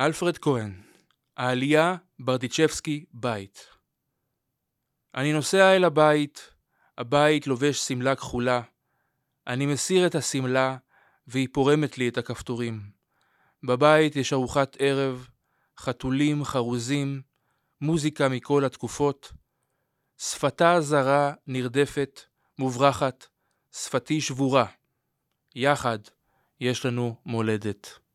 אלפרד כהן, העלייה ברדיצ'בסקי בית. אני נוסע אל הבית, הבית לובש שמלה כחולה. אני מסיר את השמלה והיא פורמת לי את הכפתורים. בבית יש ארוחת ערב, חתולים חרוזים, מוזיקה מכל התקופות. שפתה זרה, נרדפת, מוברחת, שפתי שבורה. יחד יש לנו מולדת.